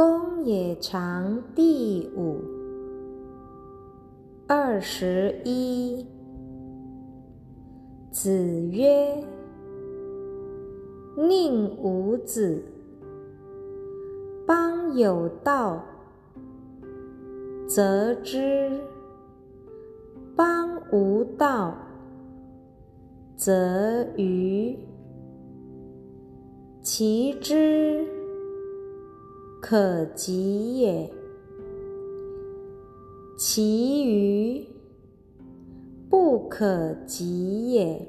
公冶长第五。二十一。子曰：“宁无子，邦有道，则之；邦无道，则愚。其之。可及也，其余不可及也。”